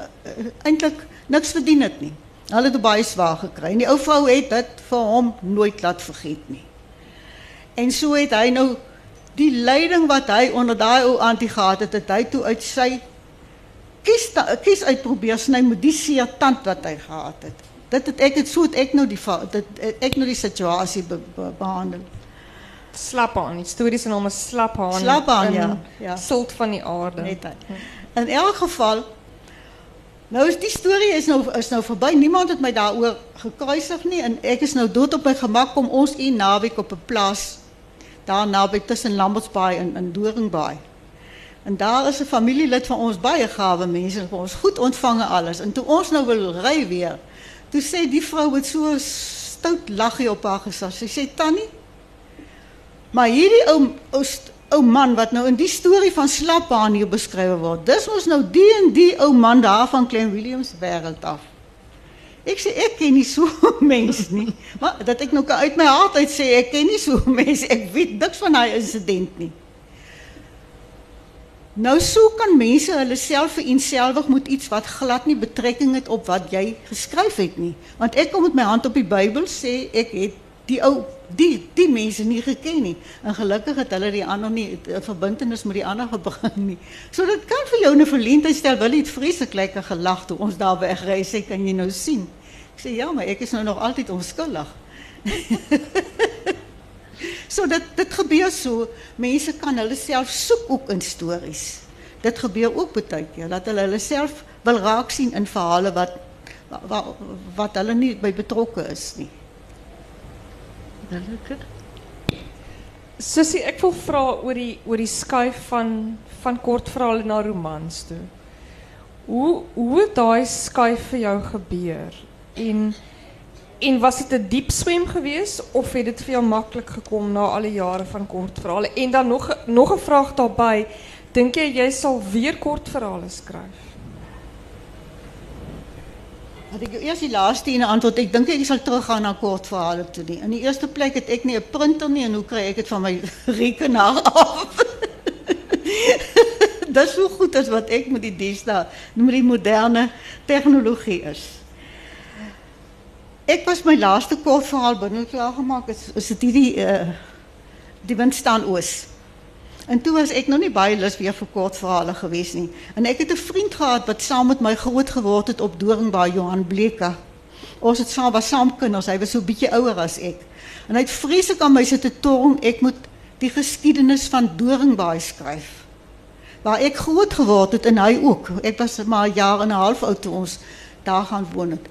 eintlik niks verdien het nie. Hulle het baie swaar gekry. En die ou vrou het dit vir hom nooit laat vergeet nie. En so het hy nou die leiding wat hy onder daai ou antie gehad het, het hy toe uit sy kies kies uitprobeer sny met die seer tand wat hy gehad het. Dit het ek het so het ek nou die dit ek nou die situasie be, be, behandel. Slap aan. Die storie se naam is Slap aan. Slap aan ja. Ja. Sult van die aarde. Net hy. In elk geval nou is die storie is nou is nou verby. Niemand het my daaroor gekruisig nie en ek is nou dood op my gemak om ons een naweek op 'n plaas daar naby tussen Lambertsbaai en in Doringbaai. En daar is 'n familielid van ons baie gawe mense en ons goed ontvang alles. En toe ons nou wil ry weer, toe sê die vrou met so stout laggie op haar gesig. Sy sê Tannie, maar hierdie ou ou ou man wat nou in die storie van Slapbaan hier beskryf word. Dis mos nou die en die ou man daar van Klein Williams wêreld af. Ek sê ek ken nie so mense nie. Maar dat ek nou kan uit my hart uit sê ek ken nie so mense. Ek weet niks van daai insident nie. Nou so kan mense hulle self vereenselwig met iets wat glad nie betrekking het op wat jy geskryf het nie. Want ek kom met my hand op die Bybel sê ek het die ou die die mense nie geken nie. En gelukkig het hulle die ander nie 'n verbintenis met die ander begin nie. So dit kan vir jou 'n verleentheid stel. Wil dit vreeslik lekker gelag toe ons daar wegry sê kan jy nou sien. Ek sê ja, maar ek is nou nog altyd onskuldig. So dit dit gebeur so. Mense kan hulle self soek ook in stories. Dit gebeur ook baie keer dat hulle hulle self wil raak sien in verhale wat wat wat hulle nie by betrokke is nie. Sussie, ek wil vra oor die oor die skuif van van kortverhale na romans toe. Hoe hoe het daai vir jou gebeur? En En was het een diep swem geweest of het het veel makkelijk gekomen na alle jaren van kortverhalen? En dan nog, nog een vraag daarbij. Denk je, jij zal weer kortverhalen schrijven? Had ik eerst die laatste in antwoord. Ik denk ik zal teruggaan naar kortverhalen toe. In de eerste plek heb ik niet een printer nie, en hoe krijg ik het van mijn rekenaar af? Dat is zo goed als wat ik met die dienst, met die moderne technologie is. Ik was mijn laatste kort verhaal binne klaar gemaak. Is is dit die uh die wind staan oos. En toe was ek nog nie baie lus weer vir kort verhale gewees nie. En ek het 'n vriend gehad wat saam met my groot geword het op Doringbaai Johan Bleke. Ons het saam was saam kinders. Hy was so bietjie ouer as ek. En hy het vreeslik aan my sit te torm ek moet die geskiedenis van Doringbaai skryf. Waar ek groot geword het en hy ook. Ek was maar 'n jaar en 'n half oud toe ons daar gaan woon het.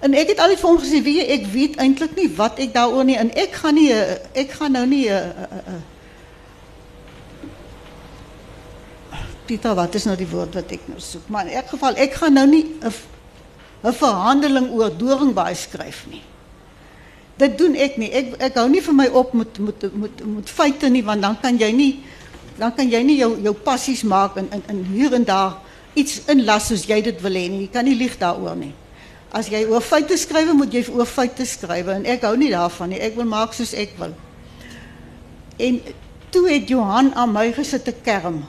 En ek het altyd vir hom gesê, "Wie ek weet eintlik nie wat ek daaroor nie en ek gaan nie ek gaan nou nie 'n Pieter, wat is nou die woord wat ek nou soek? Maar in elk geval, ek gaan nou nie 'n verhandeling oor Doringbaai skryf nie. Dit doen ek nie. Ek ek hou nie vir my op met met met met feite nie, want dan kan jy nie dan kan jy nie jou jou passies maak en in in hier en daar iets inlas soos jy dit wil hê nie. Jy kan nie lieg daaroor nie. As jy oor feite skryf, moet jy oor feite skryf en ek hou nie daarvan nie. Ek wil maak soos ek wil. En toe het Johan aan my gesit te kerm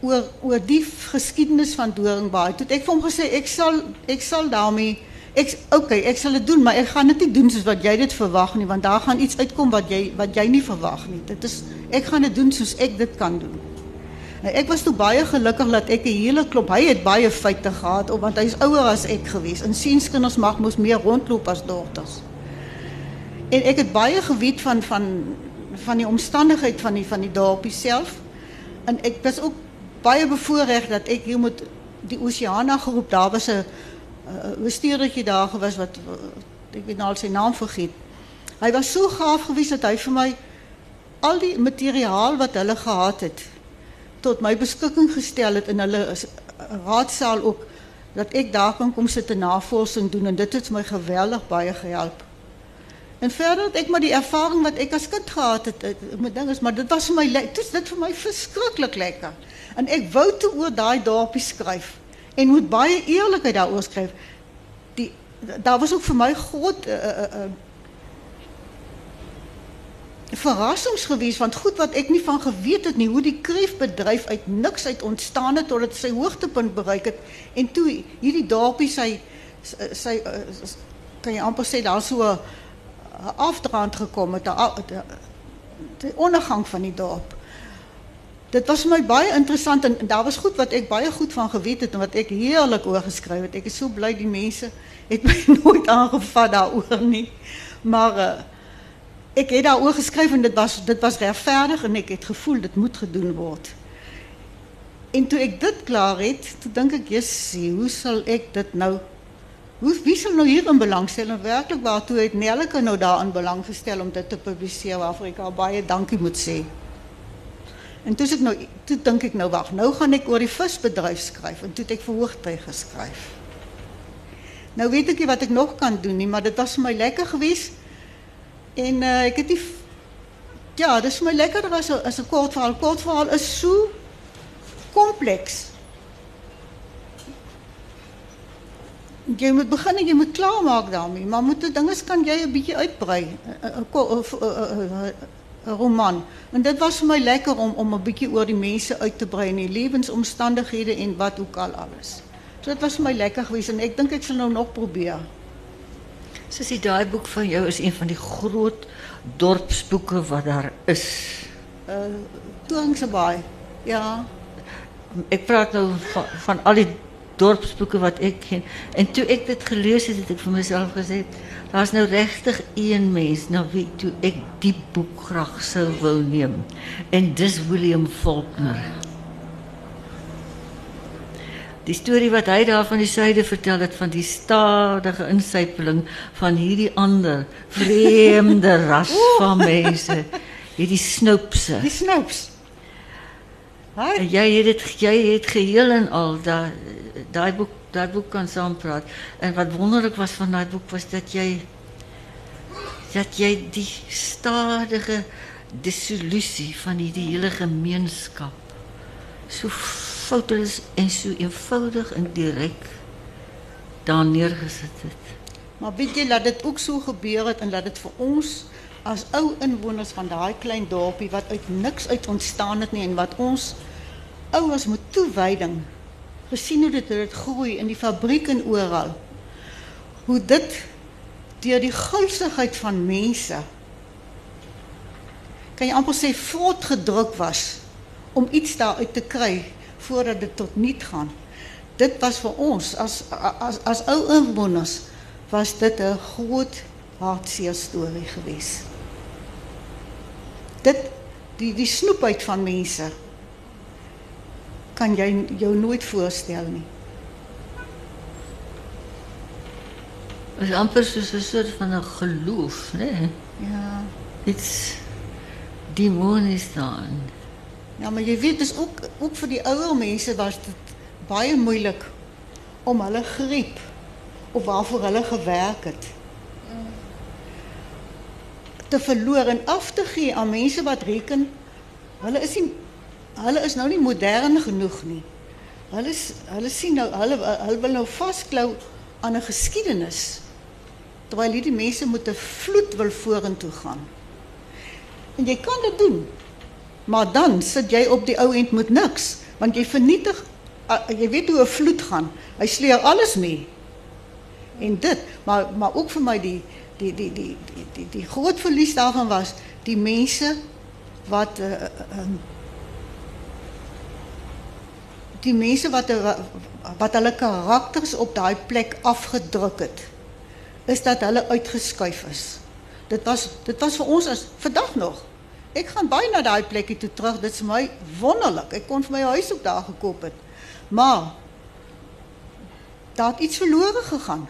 oor oor die geskiedenis van Doringbaai. Toe ek vir hom gesê ek sal ek sal daarmee ek okay, ek sal dit doen, maar ek gaan dit nie doen soos wat jy dit verwag nie, want daar gaan iets uitkom wat jy wat jy nie verwag nie. Dit is ek gaan dit doen soos ek dit kan doen. Nou, ek was toe baie gelukkig dat ek 'n hele klop, hy het baie feite gehad op want hy is ouer as ek gewees. En sienskinders mag mos meer rondloop as dogters. En ek het baie geweet van van van die omstandigheid van die van die dorpie self. En ek was ook baie bevoorreg dat ek hier met die Oceana groep, daar was 'n bestuurdertjie daar gewees wat ek weet nou al sy naam vergeet. Hy was so gaaf geweest dat hy vir my al die materiaal wat hulle gehad het tot my beskikking gestel het in hulle raadsaal ook dat ek daar kan kom sit en doen en dit het my geweldig baie gehelp. En verder het ek maar die ervaring wat ek as kind gehad het, met ding is maar dit was vir my dit vir my verskriklik lekker. En ek wou toe oor daai dorpie skryf en moet baie eerlikheid daaroor skryf. Die daar was ook vir my groot uh, uh, uh, verrassings geweest want goed wat ek nie van geweet het nie hoe die kreefbedryf uit niks uit ontstaan het tot dit sy hoogtepunt bereik het en toe hierdie dorpie sy sy- sy uh, s- kan jy amper sê daar so 'n afdraand gekom met 'n ondergang van die dorp. Dit was vir my baie interessant en, daar was goed wat ek baie goed van geweet het en wat ek heerlik oor geskryf het. Ek is so bly die mense het my nooit aangevat daaroor nie. Maar uh, ek het daaroor en dit was dit was regverdig en ek het gevoel dit moet gedoen word. En toe ek dit klaar het, toe dink ek, "Jessie, hoe sal ek dit nou hoe wie sal nou hierin belangstel?" En werklik waar toe het Nelleke nou daarin belang gestel om dit te publiseer waarvoor haar baie dankie moet sê. En toe ek nou toe dink ek nou wag, nou gaan ek oor die visbedryf skryf en toe het ek vir hoogtyd geskryf. Nou weet ek nie wat ek nog kan doen nie, maar dit was vir my lekker geweest. En uh, ek het nie v- ja, dis vir my lekkerder as 'n as 'n kort verhaal. Kort verhaal is so kompleks. Jy moet begin en jy moet klaarmaak daarmee, maar moet die dinge kan jy 'n bietjie uitbrei. 'n roman. En dit was vir my lekker om om 'n bietjie oor die mense uit te brei en die lewensomstandighede en wat ook al alles. So dit was vir my lekker geweest en ek dink ek sal nou nog probeer. Sissie, daai boek van jou is een van die groot dorpsboeke wat daar is. Uh Toringse Baai. Ja. Ek praat nou van, van al die dorpsboeke wat ek ken. En toe ek dit gelees het, het ek vir myself gesê, daar's nou regtig een mens na wie toe ek die boek graag wou neem. En dis William Faulkner. Die storie wat hy daar van die suide vertel het van die stadige insypeling van hierdie ander vreemde ras van mense, hierdie. Die Snoups. En Jy het dit jy het geheel en al daai daai boek daai boek kan saampraat. En wat wonderlik was van daai boek was dat jy dat jy die stadige dissolusie van hierdie hele gemeenskap so foutloos en so eenvoudig en direk daar neergesit het. Maar weet jy dat dit ook so gebeur het en dat dit vir ons as ou inwoners van daai klein dorpie wat uit niks uit ontstaan het nie en wat ons ouers met toewyding gesien hoe dit hoe dit groei in die fabriek en oral. Hoe dit deur die gulsigheid van mense kan jy amper sê voortgedruk was om iets daaruit te kry voordat dit tot niet gaan. Dit was vir ons as as as ou inwoners was dit 'n groot hartseer storie geweest. Dit die die snoepheid van mense kan jy jou nooit voorstel nie. Dit is amper soos 'n soort van 'n geloof, né? Nee? Ja. Iets demonies daarin. Ja, maar jy weet dis ook ook vir die ouer mense was dit baie moeilik om hulle griep of waarvoor hulle gewerk het te verloor en af te gee aan mense wat reken hulle is nie hulle is nou nie modern genoeg nie. Hulle is, hulle sien nou hulle hulle wil nou vasklou aan 'n geskiedenis terwyl hierdie mense met 'n vloed wil vorentoe gaan. En jy kan dit doen. Maar dan sit jy op die ou end met niks, want jy vernietig uh, jy weet hoe 'n vloed gaan. Hy sleer alles mee. En dit, maar maar ook vir my die die die die die die, die groot verlies daarvan was die mense wat uh, um, die mense wat wat hulle karakters op daai plek afgedruk het is dat hulle uitgeskuif is. Dit was dit was vir ons as vandag nog. Ek gaan baie na daai plekkie toe terug. Dit is my wonderlik. Ek kon vir my huis ook daar gekoop het. Maar daar het iets verlore gegaan.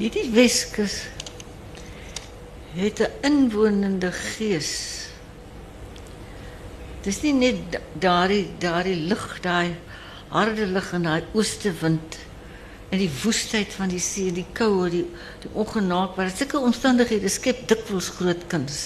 Hierdie Weskus het 'n inwonende gees. Dis nie net da- daardie daardie lig, daai harde lig en daai en die woestheid van die see, die koue, die die ongenaakbare. Sulke omstandighede skep dikwels groot kuns.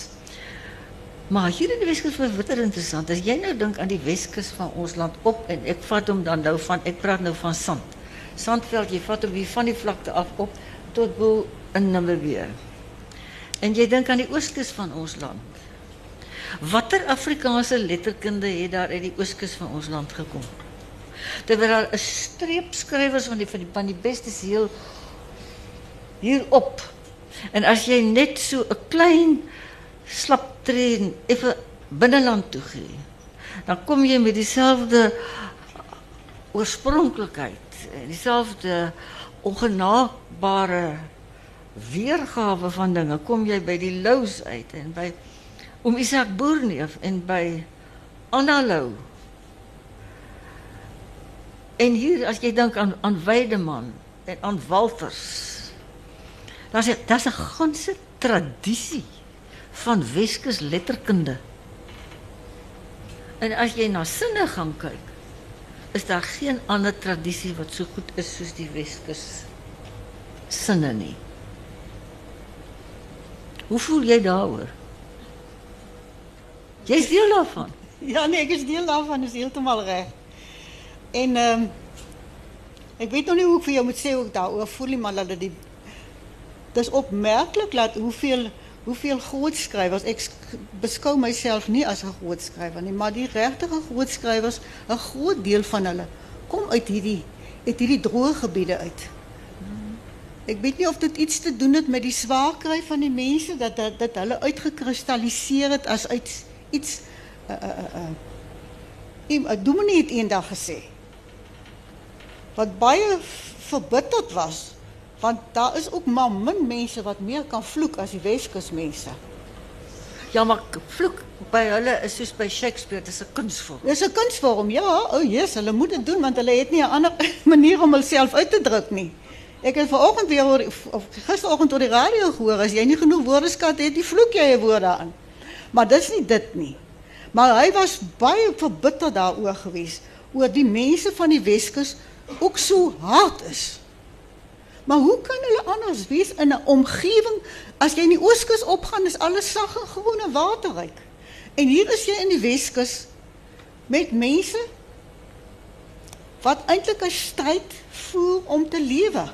Maar hier in die Weskus was bitter interessant. As jy nou dink aan die Weskus van ons land op en ek vat hom dan nou van ek praat nou van sand. Sandveld, jy vat hom van die vlakte af op tot bo in Namibië. En jy dink aan die ooskus van ons land. Watter Afrikaanse letterkunde het daar uit die ooskus van ons land gekom? Terwyl daar 'n streepskrywers van die van die van die bestes heel hierop. En as jy net so 'n klein slap tree effe binneland toe dan kom jy met dieselfde oorspronklikheid en dieselfde ongenaakbare weergawe van dinge. Kom jy by die Lous uit en by om Isak Boerneef en by Anna Lou. En hier as jy dink aan aan Weideman en aan Walters. Daar's daar's 'n ganse tradisie van Weskus letterkunde. En as jy na sinne gaan kyk, is daar geen ander tradisie wat so goed is soos die Weskus sinne nie. Hoe voel jy daaroor? Jy's deel daarvan. Ja, nee, ek is deel daarvan, is heeltemal reg. En ehm um, ek weet nog nie hoe ek vir jou moet sê hoe ek daaroor voel nie, maar dat dit dis opmerklik dat hoeveel hoeveel groot skrywers ek sk- beskou myself nie as 'n groot skrywer nie, maar die regte groot skrywers, 'n groot deel van hulle kom uit hierdie uit hierdie droë gebiede uit. Ek weet nie of dit iets te doen het met die swaar kry van die mense dat dat, dat hulle uitgekristalliseer het as uit iets uh uh uh. uh 'n dominee het eendag gesê wat baie verbitterd was want daar is ook maar min mense wat meer kan vloek as die Weskus mense. Ja, maar vloek by hulle is soos by Shakespeare, dis 'n kunsvorm. Dis 'n kunsvorm. Ja, o oh yes, hulle moet dit doen want hulle het nie 'n ander manier om hulself uit te druk nie. Ek het vanoggend weer oor of gisteroggend op die radio gehoor as jy nie genoeg woordeskat het, die vloek jy 'n woorde aan. Maar dis nie dit nie. Maar hy was baie verbitterd daaroor gewees oor die mense van die Weskus ook so hard is. Maar hoe kan hulle anders wees in 'n omgewing as jy in die Ooskus opgaan is alles sag en groen en waterryk. En hier is jy in die Weskus met mense wat eintlik 'n stryd voer om te lewe.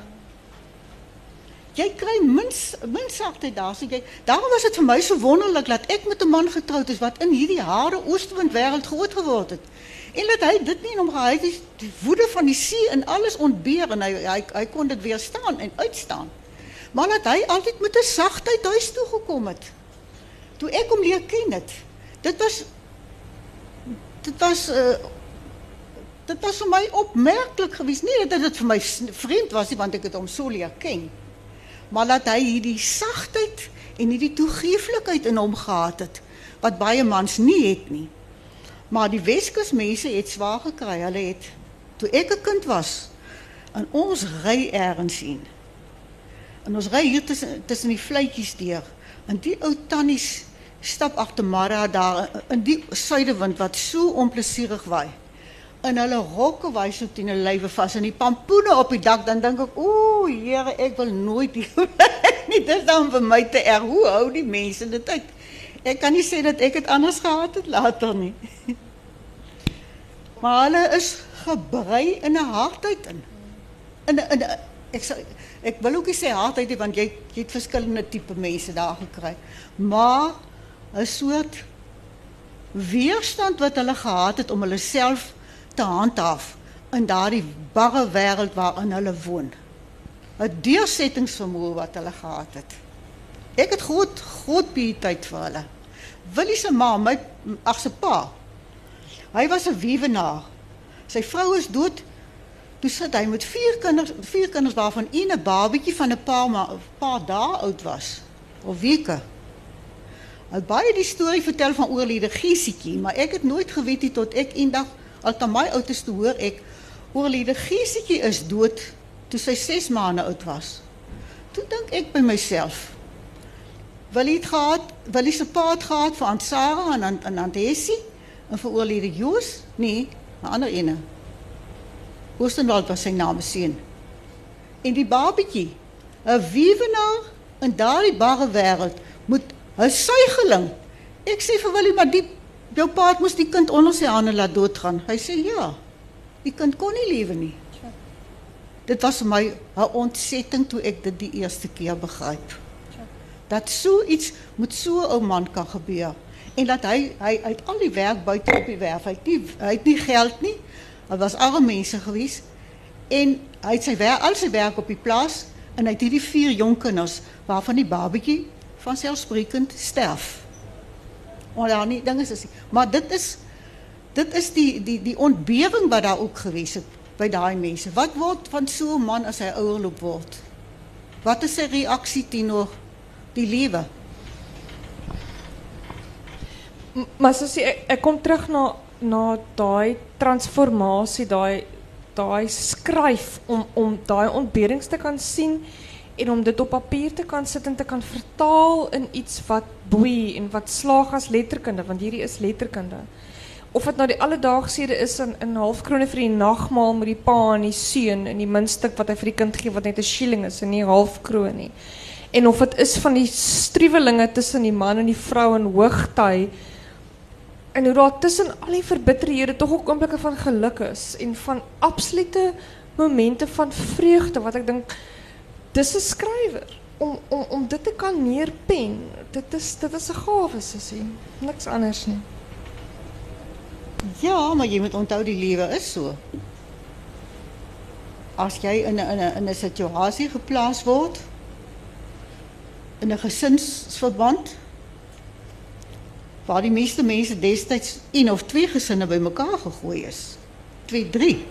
Jy kry min min sagtheid daar. So jy daarom was dit vir my so wonderlik dat ek met 'n man getroud is wat in hierdie harde oostwind wêreld groot geword het. En dat hy dit nie in hom gehad het die woede van die see en alles ontbeer en hy hy hy kon dit weerstaan en uitstaan. Maar dat hy altyd met 'n sagtheid huis toe gekom het. Toe ek hom leer ken het. Dit was dit was uh, dit was vir my opmerklik geweest. Nie dat dit vir my vreemd was nie want ek het hom so leer ken. Maar dat hy hierdie sagtheid en hierdie toegeeflikheid in hom gehad het wat baie mans nie het nie. Maar die Weskus mense het swaar gekry. Hulle het toe ek 'n kind was in ons ry ergens sien. En ons ry hier tussen tussen die vletjies deur. En die ou tannies stap agter Mara daar in die suidewind wat so onplesierig waai. En hulle rokke waai so teen hulle lywe vas en die pampoene op die dak dan dink ek, ooh, Here, ek wil nooit hier nie. Dis dan vir my te erg. Hoe hou die mense dit uit? Ek kan nie sê dat ek dit anders gehad het later nie. Maar hulle is gebrei in 'n hardheid in. In 'n in ek sê ek wil ook nie sê hardheid nie want jy jy het verskillende tipe mense daar gekry. Maar 'n soort weerstand wat hulle gehad het om hulle self te handhaaf in daardie barre wêreld waarin hulle woon. 'n Deursettingsvermoë wat hulle gehad het. Ek het groot groot pietyd vir hulle. Willie se ma, my ag se pa. Hy was 'n wiewenaar. Sy vrou is dood. Toe sit hy met vier kinders, vier kinders waarvan een 'n babatjie van 'n paar ma, paar dae oud was of weke. Hy baie die storie vertel van oorlede Giesietjie, maar ek het nooit geweet nie tot ek eendag al te my ouders te hoor ek oorlede Giesietjie is dood toe sy 6 maande oud was. Toe dink ek by myself, wil hy het gehad, wil hy se pa het gehad vir Aunt Sarah en Aunt, en Aunt Essie en vir oorlede Joos? Nee, 'n ander ene. Oostenwald was sy naam seun. En die babatjie, 'n wiewenaar in daardie barre wêreld moet 'n suigeling. Ek sê vir Willie, maar die jou pa moes die kind onder sy hande laat doodgaan. Hy sê ja. Die kind kon nie lewe nie. Dit was vir my 'n ontsetting toe ek dit die eerste keer begryp. Dat so iets met so 'n ou man kan gebeur En dat hy hy uit al die werk buite op die werf. Hy het nie hy het nie geld nie. Hy was arme mense gewees. En hy het sy werk al sy werk op die plaas en hy het hierdie vier jong kinders waarvan die babatjie vanselfsprekend sterf. Maar daar nie dinge is nie. Maar dit is dit is die die die ontbering wat daar ook gewees het by daai mense. Wat word van so 'n man as hy ouer loop word? Wat is sy reaksie teenoor die lewe? Maar soos ek, ek kom terug na na daai transformasie, daai daai skryf om om daai ontberings te kan sien en om dit op papier te kan sit en te kan vertaal in iets wat boei en wat slaag as letterkunde, want hierdie is letterkunde. Of dit nou die alledaagsede is in in halfkrone vir die nagmaal met die pa en die seun en die muntstuk wat hy vir die kind gee wat net 'n shilling is en nie halfkroon nie. En of dit is van die struwelinge tussen die man en die vrou in hoogty en hoe daar tussen al die verbitterhede tog ook oomblikke van geluk is en van absolute momente van vreugde wat ek dink dis 'n skrywer om om om dit te kan neerpen. Dit is dit is 'n gawe sussie. Niks anders nie. Ja, maar jy moet onthou die lewe is so. As jy in 'n in 'n in 'n situasie geplaas word in 'n gesinsverband waar die meeste mense destyds een of twee gesinne bymekaar gegooi is. 2, 3.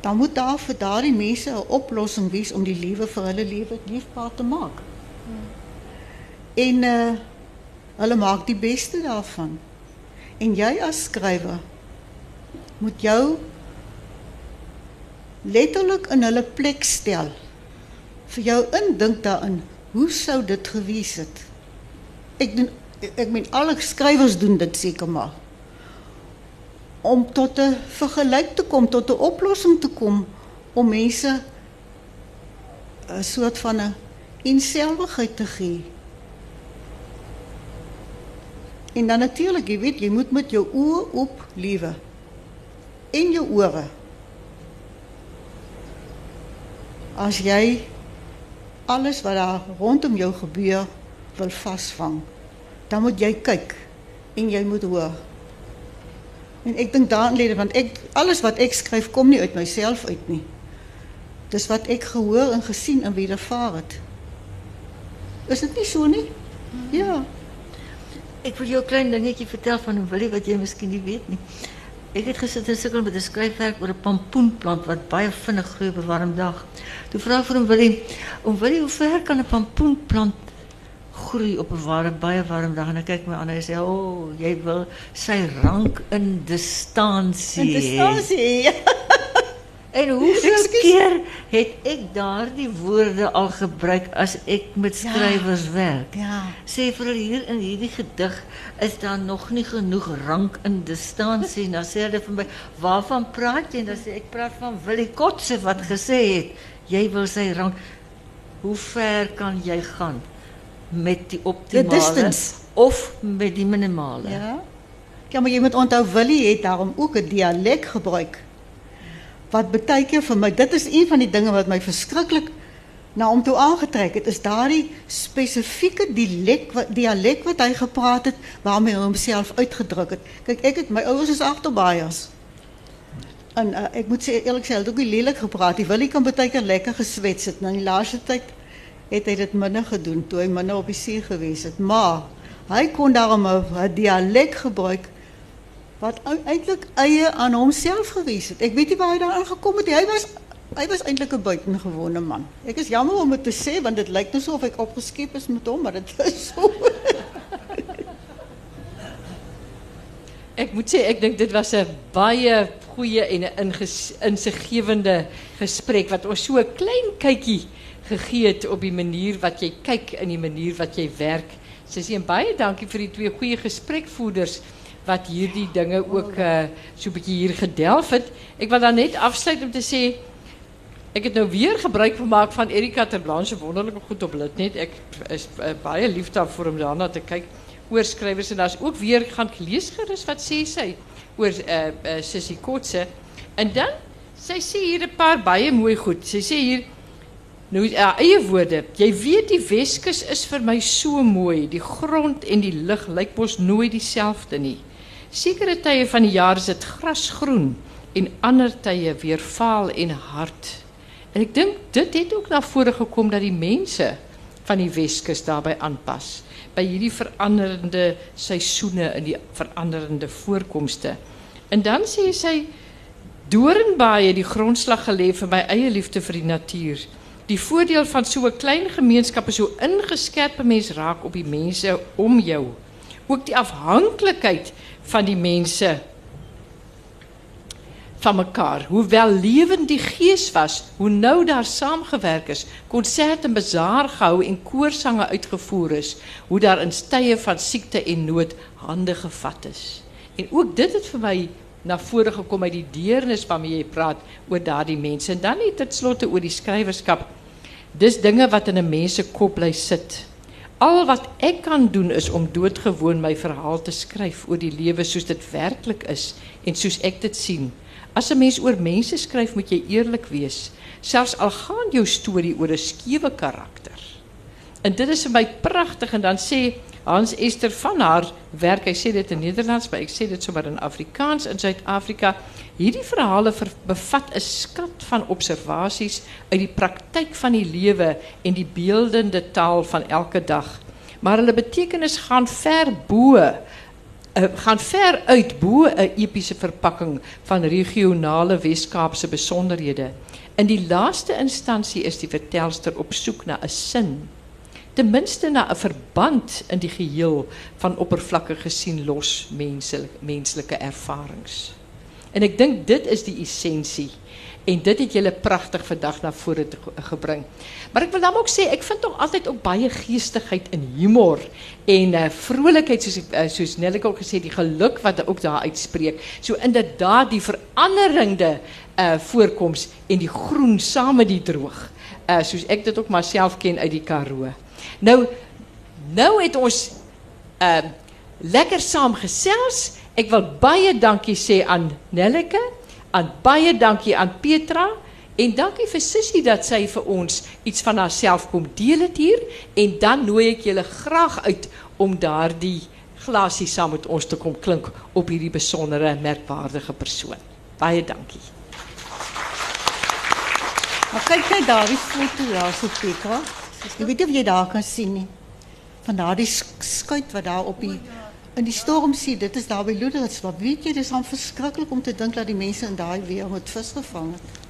Dan moet daar vir daardie mense 'n oplossing wees om die lewe vir hulle lewe leefbaar te maak. En uh hulle maak die beste daarvan. En jy as skrywer moet jou letterlik in hulle plek stel. Vir jou indink daarin, hoe sou dit gewees het? Ek doen ek meen alle skrywers doen dit seker maar. Om tot 'n vergelyk te kom, tot 'n oplossing te kom om mense 'n soort van 'n eenselwigheid te gee. En dan natuurlik, jy weet, jy moet met jou oë oop lewe. En jou ore. As jy alles wat daar rondom jou gebeur wil vasvang, dan moet jy kyk en jy moet hoor. En ek dink daarin lê dit want ek alles wat ek skryf kom nie uit myself uit nie. Dis wat ek gehoor en gesien en wedervaar het. Is dit nie so nie? Ja. Ik wil jou een klein dingetje vertellen van een Willy wat jij misschien niet weet. Nie. Ik heb gezet en sukkel met een skryfwerk oor 'n pampoenplant wat baie vinnig groei op warm dag. Toe vra ek vir hom Willy, "Om Willy, hoe ver kan 'n pampoenplant groei op 'n warm baie warm dag?" En hy kyk my aan en hy sê, "O, oh, jy wil sy rank in distansie." hê." Interstasie. En hoeveel keer het ek daardie woorde al gebruik as ek met Ja. skrywers werk? Ja. Sê vir hulle hier in hierdie gedig is daar nog nie genoeg rank in distansie. En dan sê hulle vir my, "Waarvan praat jy?" En dan sê ek praat van Willie Kotse wat gesê het, "Jy wil sy rank Hoe ver kan jy gaan met die optimale distance. of met die minimale?" Ja. Ja, maar jy moet onthou Willie het daarom ook 'n dialek gebruik. Wat baie keer vir my, dit is een van die dinge wat my verskriklik na hom toe aangetrek het, is daardie spesifieke dialek wat dialek wat hy gepraat het waarmee hy homself uitgedruk het. Kyk, ek het my ouers is agterbaaiers. En uh, ek moet sê eerlik sê, hy het ook nie lelik gepraat. Die Willie kan baie keer lekker geswets het. Nou in die laaste tyd het hy dit minder gedoen toe hy minder op die see gewees het. Maar hy kon daarom 'n dialek gebruik wat eintlik eie aan homself gewees het. Ek weet nie waar hy daaraan gekom het nie. Hy was hy was eintlik 'n buitengewone man. Ek is jammer om dit te sê want dit lyk nou so of ek opgeskep is met hom, maar dit is so. Ek moet sê ek dink dit was 'n baie goeie en 'n insiggewende gesprek wat ons so 'n klein kykie gegee het op die manier wat jy kyk in die manier wat jy werk. Sissie en baie dankie vir die twee goeie gesprekvoerders wat hierdie dinge ook uh, so 'n bietjie hier gedelf het. Ek wil dan net afsluit om te sê Ek het nou weer gebruik gemaak van Erika ter Blanche wonderlike goed op Litnet. Ek is uh, baie lief daarvoor om daarna te kyk oor skrywers en daar's ook weer gaan lees gerus wat sê sy oor uh, uh, Sissie Kotse. En dan sy sê hier 'n paar baie mooi goed. Sy sê hier Nou ja, eie woorde. Jy weet die Weskus is vir my so mooi. Die grond en die lug lyk mos nooit dieselfde nie. Sekere tye van die jaar is dit grasgroen en ander tye weer vaal en hard. En ek dink dit het ook na vore gekom dat die mense van die Weskus daarbey aanpas by hierdie veranderende seisoene en die veranderende voorkomste. En dan sê sy Doornbaai het die grondslag gelê vir my eie liefde vir die natuur. Die voordeel van so 'n klein gemeenskap is hoe ingeskerp 'n mens raak op die mense om jou. Ook die afhanklikheid van die mense van mekaar. Hoewel lewend die gees was, hoe nou daar saamgewerk is, konsert en bazaar gehou en koorsange uitgevoer is, hoe daar in tye van siekte en nood hande gevat is. En ook dit het vir my na vore gekom uit die deernis waarmee jy praat oor daardie mense. En dan net tot slotte oor die skrywerskap. Dis dinge wat in 'n mens se kop bly. Al wat ek kan doen is om doodgewoon my verhaal te skryf oor die lewe soos dit werklik is en soos ek dit sien. As 'n mens oor mense skryf, moet jy eerlik wees, selfs al gaan jou storie oor 'n skewe karakter. En dit is vir my pragtig en dan sê Hans Esther van haar werk, hy sê dit in Nederlands, maar ek sê dit sommer in Afrikaans in Suid-Afrika. Hierdie verhale ver, bevat 'n skat van observasies uit die praktyk van die lewe en die beeldende taal van elke dag. Maar hulle betekenis gaan ver bo uh, gaan ver uit bo 'n epiese verpakking van regionale Wes-Kaapse besonderhede. In die laaste instansie is die vertelster op soek na 'n sin ten minste na 'n verband in die geheel van oppervlakkig gesien los menslike menslike ervarings. En ek dink dit is die essensie en dit het julle pragtig vandag na vore gebring. Maar ek wil dan ook sê ek vind tog altyd ook baie geestigheid in humor en uh, vrolikheid soos uh, soos Nellike ook gesê die geluk wat ook daar uitspreek. So inderdaad die veranderende uh voorkoms en die groen saam met die droog. Uh soos ek dit ook maar self ken uit die Karoo. Nou nou het ons ehm uh, lekker saam gesels. Ek wil baie dankie sê aan Nelleke, aan baie dankie aan Petra en dankie vir Sissie dat sy vir ons iets van haarself kom deel het hier en dan nooi ek julle graag uit om daardie glasie saam met ons te kom klink op hierdie besondere merkwaardige persoon. Baie dankie. Maar kyk net daardie foto daar so Petra. Ek weet nie of jy daar kan sien nie. Van daardie skuit wat daar op die in die storm sien, dit is daar by. Wat weet jy, dis dan verskriklik om te dink dat die mense in daai weer met vis gevang het.